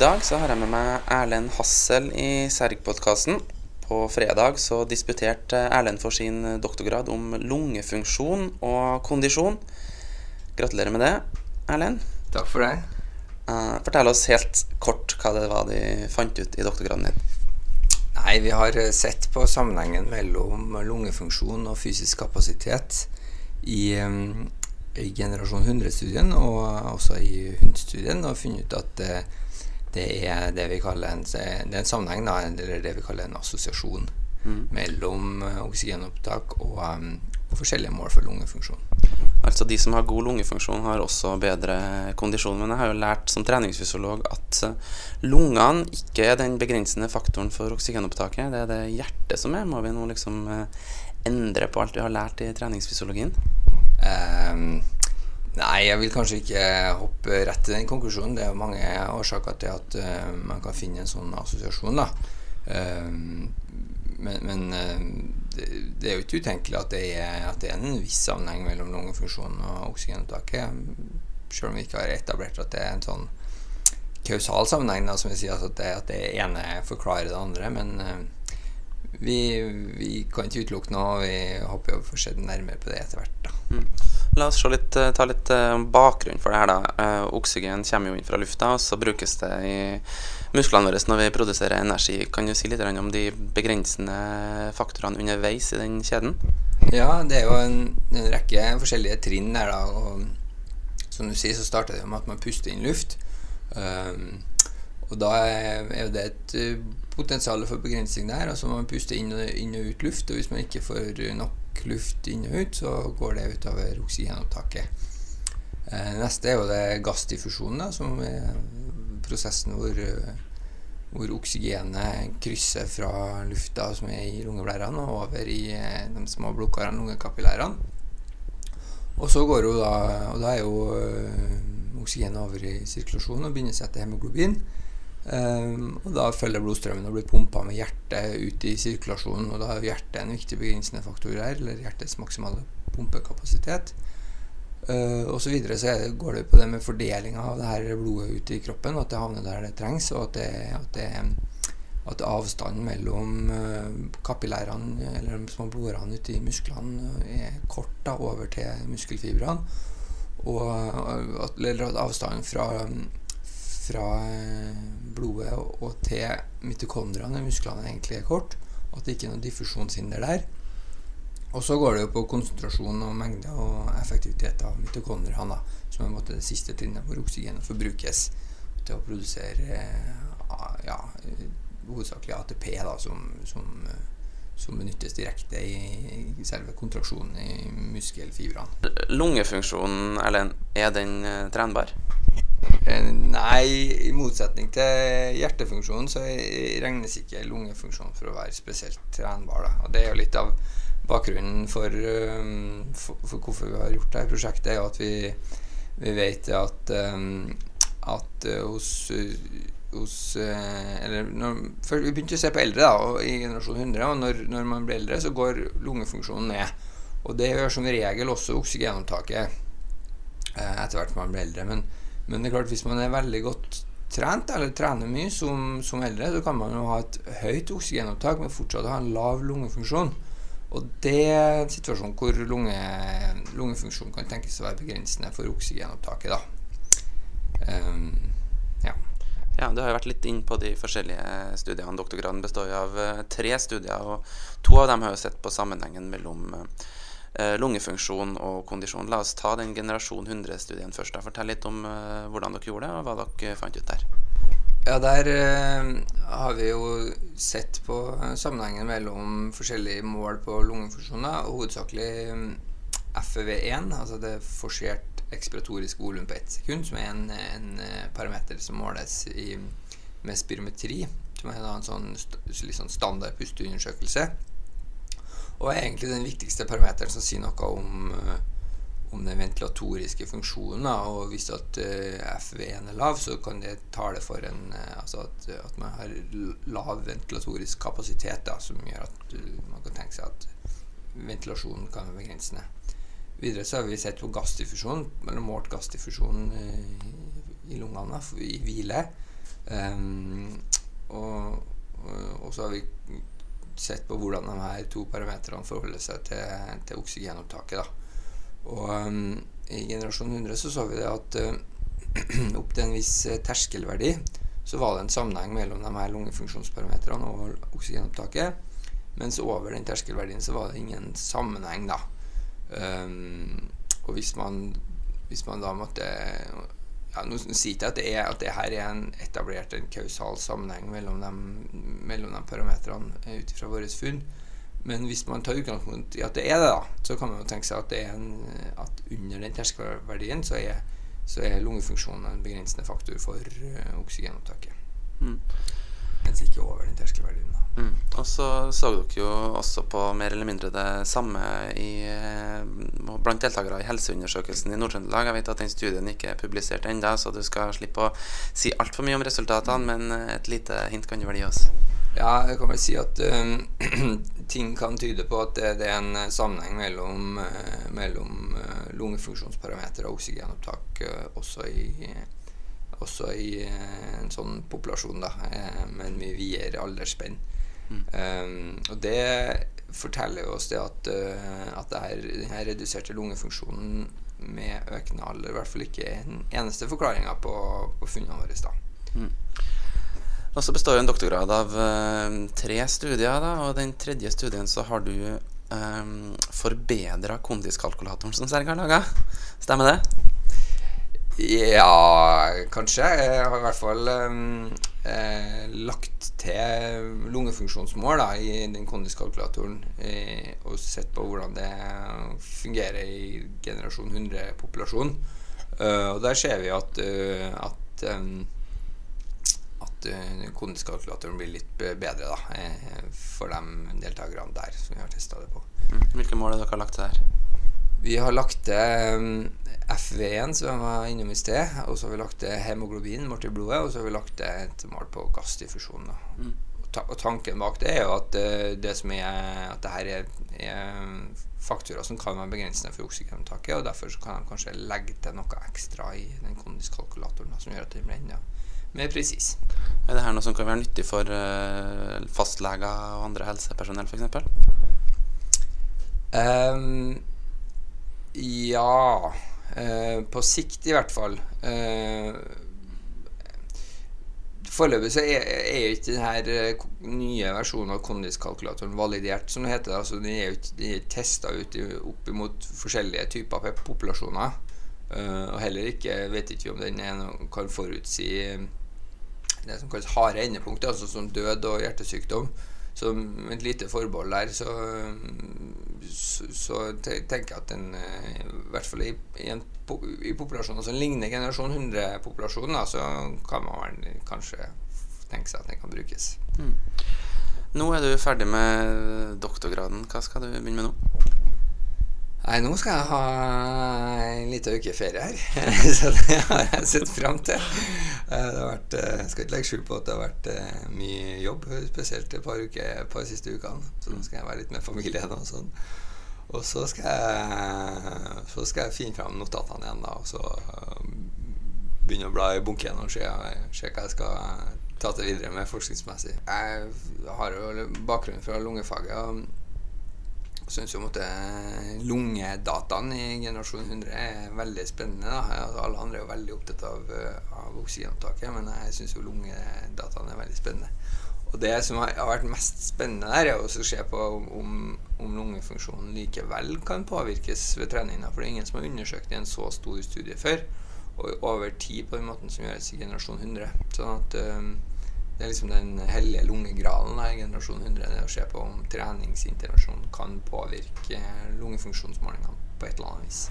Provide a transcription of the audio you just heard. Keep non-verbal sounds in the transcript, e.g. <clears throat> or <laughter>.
dag så har jeg med meg Erlend Hassel i Serg-podkasten. På fredag så disputerte Erlend for sin doktorgrad om lungefunksjon og kondisjon. Gratulerer med det, Erlend. Takk for det. Uh, fortell oss helt kort hva det var de fant ut i doktorgraden din. Nei, Vi har sett på sammenhengen mellom lungefunksjon og fysisk kapasitet i, um, i generasjon 100-studien og også i HUND-studien, og funnet ut at det, er det vi kaller en, det er en sammenheng, da, eller det vi kaller en assosiasjon mm. mellom oksygenopptak og, um, og forskjellige mål for lungefunksjon. Altså De som har god lungefunksjon, har også bedre kondisjon. Men jeg har jo lært som treningsfysiolog at eh, lungene ikke er den begrensende faktoren for oksygenopptaket. Det er det hjertet som er. Må vi nå liksom eh, endre på alt vi har lært i treningsfysiologien? Um, nei, jeg vil kanskje ikke hoppe rett til den konklusjonen. Det er mange årsaker til at uh, man kan finne en sånn assosiasjon. da. Uh, men, men det, det, er jo ikke utenkelig at det, er, at det er en viss sammenheng mellom lungefunksjon og oksygenopptaket. Selv om vi ikke har etablert at det er en sånn kausal sammenheng, da, som vi sier, altså at, det, at det ene forklarer det andre. Men uh, vi, vi, kan ikke utelukke noe, og vi håper å få sett nærmere på det etter hvert. Mm. La oss litt, eh, ta litt uh, bakgrunn for det her. da. Uh, oksygen kommer jo inn fra lufta, og så brukes det i musklene våre når vi produserer energi. Kan du si litt om de begrensende faktorene underveis i den kjeden? Ja, det er jo en, en rekke forskjellige trinn der, da. Og som du sier, så starter det med at man puster inn luft. Um, og da er, jo det et potensial for begrensning der. Altså man puster inn og, inn og ut luft, og hvis man ikke får nok luft inn og ut, så går det utover oksygenopptaket. Uh, neste er jo det gassdiffusjonen, som er prosessen hvor, hvor oksygenet krysser fra lufta som er i lungeblærene, og over i eh, de små blodkarene, lungekapillærene. Og så går jo da Og da er jo oksygenet over i sirkulasjonen og begynner seg til hemoglobin. Um, og da følger blodstrømmen og blir pumpa med hjertet ut i sirkulasjonen. Og da er hjertet en viktig begrensende faktor her, eller hjertets maksimale pumpekapasitet. Uh, og så videre så går det på det med fordelinga av det her blodet ut i kroppen, og at det havner der det trengs, og at, det, at, det, at avstanden mellom uh, kapillærene, eller de små blodårene ute i musklene, er kort da, over til muskelfibrene. Og eller at avstanden fra, fra blodet og til mitokondriene musklene egentlig er kort. Og At det ikke er noe diffusjonshinder der. Og så går det jo på konsentrasjon og mengde og effektivitet av mitokondriene, som er det siste trinnet hvor oksygenet forbrukes til å produsere ja, hovedsakelig ATP, da, som, som, som benyttes direkte i, i selve kontraksjonen i muskelfibrene. Lungefunksjonen, Erlend, er den eh, trenbar? Eh, nei, i motsetning til hjertefunksjonen så regnes ikke lungefunksjonen for å være spesielt trenbar. Da. Og det er jo litt av bakgrunnen for, um, for, for, hvorfor vi har gjort dette prosjektet, er at vi, vi vet at, um, at hos, hos Eller når, Vi begynte å se på eldre da, i generasjon 100, og når, når, man blir eldre, så går lungefunksjonen ned. Og det gjør som regel også oksygenopptaket etter hvert som man blir eldre. Men, men, det er klart hvis man er veldig godt trent eller trener mye som, som eldre, så kan man jo ha et høyt oksygenopptak, men fortsatt ha en lav lungefunksjon. Og det er en situasjon hvor lunge, lungefunksjon kan tenkes å være begrensende for oksygenopptaket. Um, ja. ja. Du har jo vært litt inn på de forskjellige studiene. Doktorgraden består jo av uh, tre studier, og to av dem har jo sett på sammenhengen mellom uh, lungefunksjon og kondisjon. La oss ta den generasjon 100-studien først. Da. Fortell litt om uh, hvordan dere gjorde det, og hva dere fant ut der. Ja, der har vi jo sett på sammenhengen mellom forskjellige mål på lungefunksjoner, og hovedsakelig um, FEV1, altså det forsert ekspiratorisk volum på ett sekund, som er en, en eh, parameter som måles i, med spirometri, som er en sånn, litt sånn standard pusteundersøkelse. Og er egentlig den viktigste parameteren som sier noe om uh, om den ventilatoriske funksjonen. Og hvis at eh, FV1 er lav, så kan det tale for en, uh, altså at, at, man har lav ventilatorisk kapasitet, da, som gjør at man kan tenke seg at ventilasjonen kan være begrensende. Videre så har vi sett på gassdiffusjon, eller målt gassdiffusjon i lungene i hvile. Um, og, og, så har vi sett på hvordan de her to parametrene forholder seg til, til oksygenopptaket. Da. Og um, i generasjon 100 så så vi det at uh, <clears throat> opp til en viss terskelverdi så var det en sammenheng mellom de her lungefunksjonsparametrene og oksygenopptaket. Mens over den terskelverdien så var det ingen sammenheng, da. Um, og hvis man, hvis man da måtte ja, Nå sier ikke at det, er, her er en etablert en kausal sammenheng mellom de, mellom de parametrene eh, ut ifra våre funn. Men hvis man tar utgangspunkt i at det er det, da, så kan man jo tenke seg at, en, at under den terskelverdien så er, så er lungefunksjonen en begrensende faktor for uh, oksygenopptaket. Mm. Mens ikke over den terskelverdien. Mm. Og så så dere jo også på mer eller mindre det samme i, eh, blant deltakere i helseundersøkelsen i Nord-Trøndelag. Jeg vet at den studien ikke er publisert ennå, så du skal slippe å si altfor mye om resultatene, men eh, et lite hint kan du vel gi oss? Ja, jeg kan vel si at um, <clears throat> ting kan tyde på at det, det er en sammenheng mellom, mellom uh, lungefunksjonsparameter og oksygenopptak også i også i en sånn populasjon, da, med en mye videre aldersspenn. Um, og det forteller oss det at, uh, at det her, denne reduserte lungefunksjonen med økende alder i hvert fall ikke er den eneste forklaringa på, på, funnene våre. da. Mm. Og så består jo en doktorgrad av uh, tre studier, da, og den tredje studien så har du um, ehm, forbedra kondiskalkulatoren som Serg har laga. Stemmer det? Ja, kanskje. Jeg har i hvert fall um, eh, lagt til lungefunksjonsmål da, i den kondiskalkulatoren eh, og sett på hvordan det fungerer i generasjon 100-populasjon. Uh, eh, og der ser vi at, uh, at, um, at uh, kondiskalkulatoren blir litt bedre da, for de deltakerne der som vi har testa det på. Mm. Hvilke mål er dere lagt til der? Vi har lagt til um, FV1, som jeg var innom i sted. Og så har vi lagt til hemoglobin målt i blodet, og så har vi lagt til et mål på gassdiffusjon. Mm. Og, og, tanken bak det er jo at uh, det som er At det her er, er faktorer som kan være begrensende for oksygenopptaket, og derfor kan de kanskje legge til noe ekstra i den kondiskalkulatoren som gjør at den blir enda mer presis. Er det her noe som kan være nyttig for uh, fastleger og andre helsepersonell f.eks.? Um, ja Eh, på sikt, i hvert fall. Eh, Foreløpig så er, er ikke denne eh, nye versjonen av kondiskalkulatoren validert, som det heter. Altså, den er jo ikke testa ut opp mot forskjellige typer populasjoner. Uh, og heller ikke vet ikke om den noe, kan forutsi det som kalles harde endepunkter, altså som død og hjertesykdom. Så med et lite forbehold der, så, så, så, tenker jeg at den eh, i hvert fall i, i, en, i populasjoner som ligner generasjon 100-populasjonen, så kan man kanskje tenke seg at den kan brukes. Mm. Nå er du ferdig med doktorgraden. Hva skal du begynne med nå? Nei, nå skal jeg ha en liten uke ferie her. <laughs> så det har jeg sett fram til. Eh, det har vært, eh, jeg skal ikke legge skjul på at det har vært eh, mye jobb, spesielt et par uker et par siste ukene. Så nå skal jeg være litt med familien og sånn. Og så skal jeg, så skal jeg finne fram notatene igjen, da, og så begynne å bla i bunken og se, se hva jeg skal ta til videre med forskningsmessig. Jeg har jo bakgrunn fra lungefaget. Syns jo at lungedataen i generasjon 100 er veldig spennende. Da. Alle andre er jo veldig opptatt av, eh, av oksygenopptaket, men jeg syns jo lungedataen er veldig spennende. Og det som har vært mest spennende der, er å se på om, om lungefunksjonen likevel kan påvirkes ved trening. For det er ingen som har undersøkt i en så stor studie før, og over tid på den måten som gjøres i generasjon 100. Sånn at um, det er liksom den hellige lungegralen i generasjon 100. Det å se på om treningsintervensjon kan påvirke lungefunksjonsmålingene på et eller annet vis.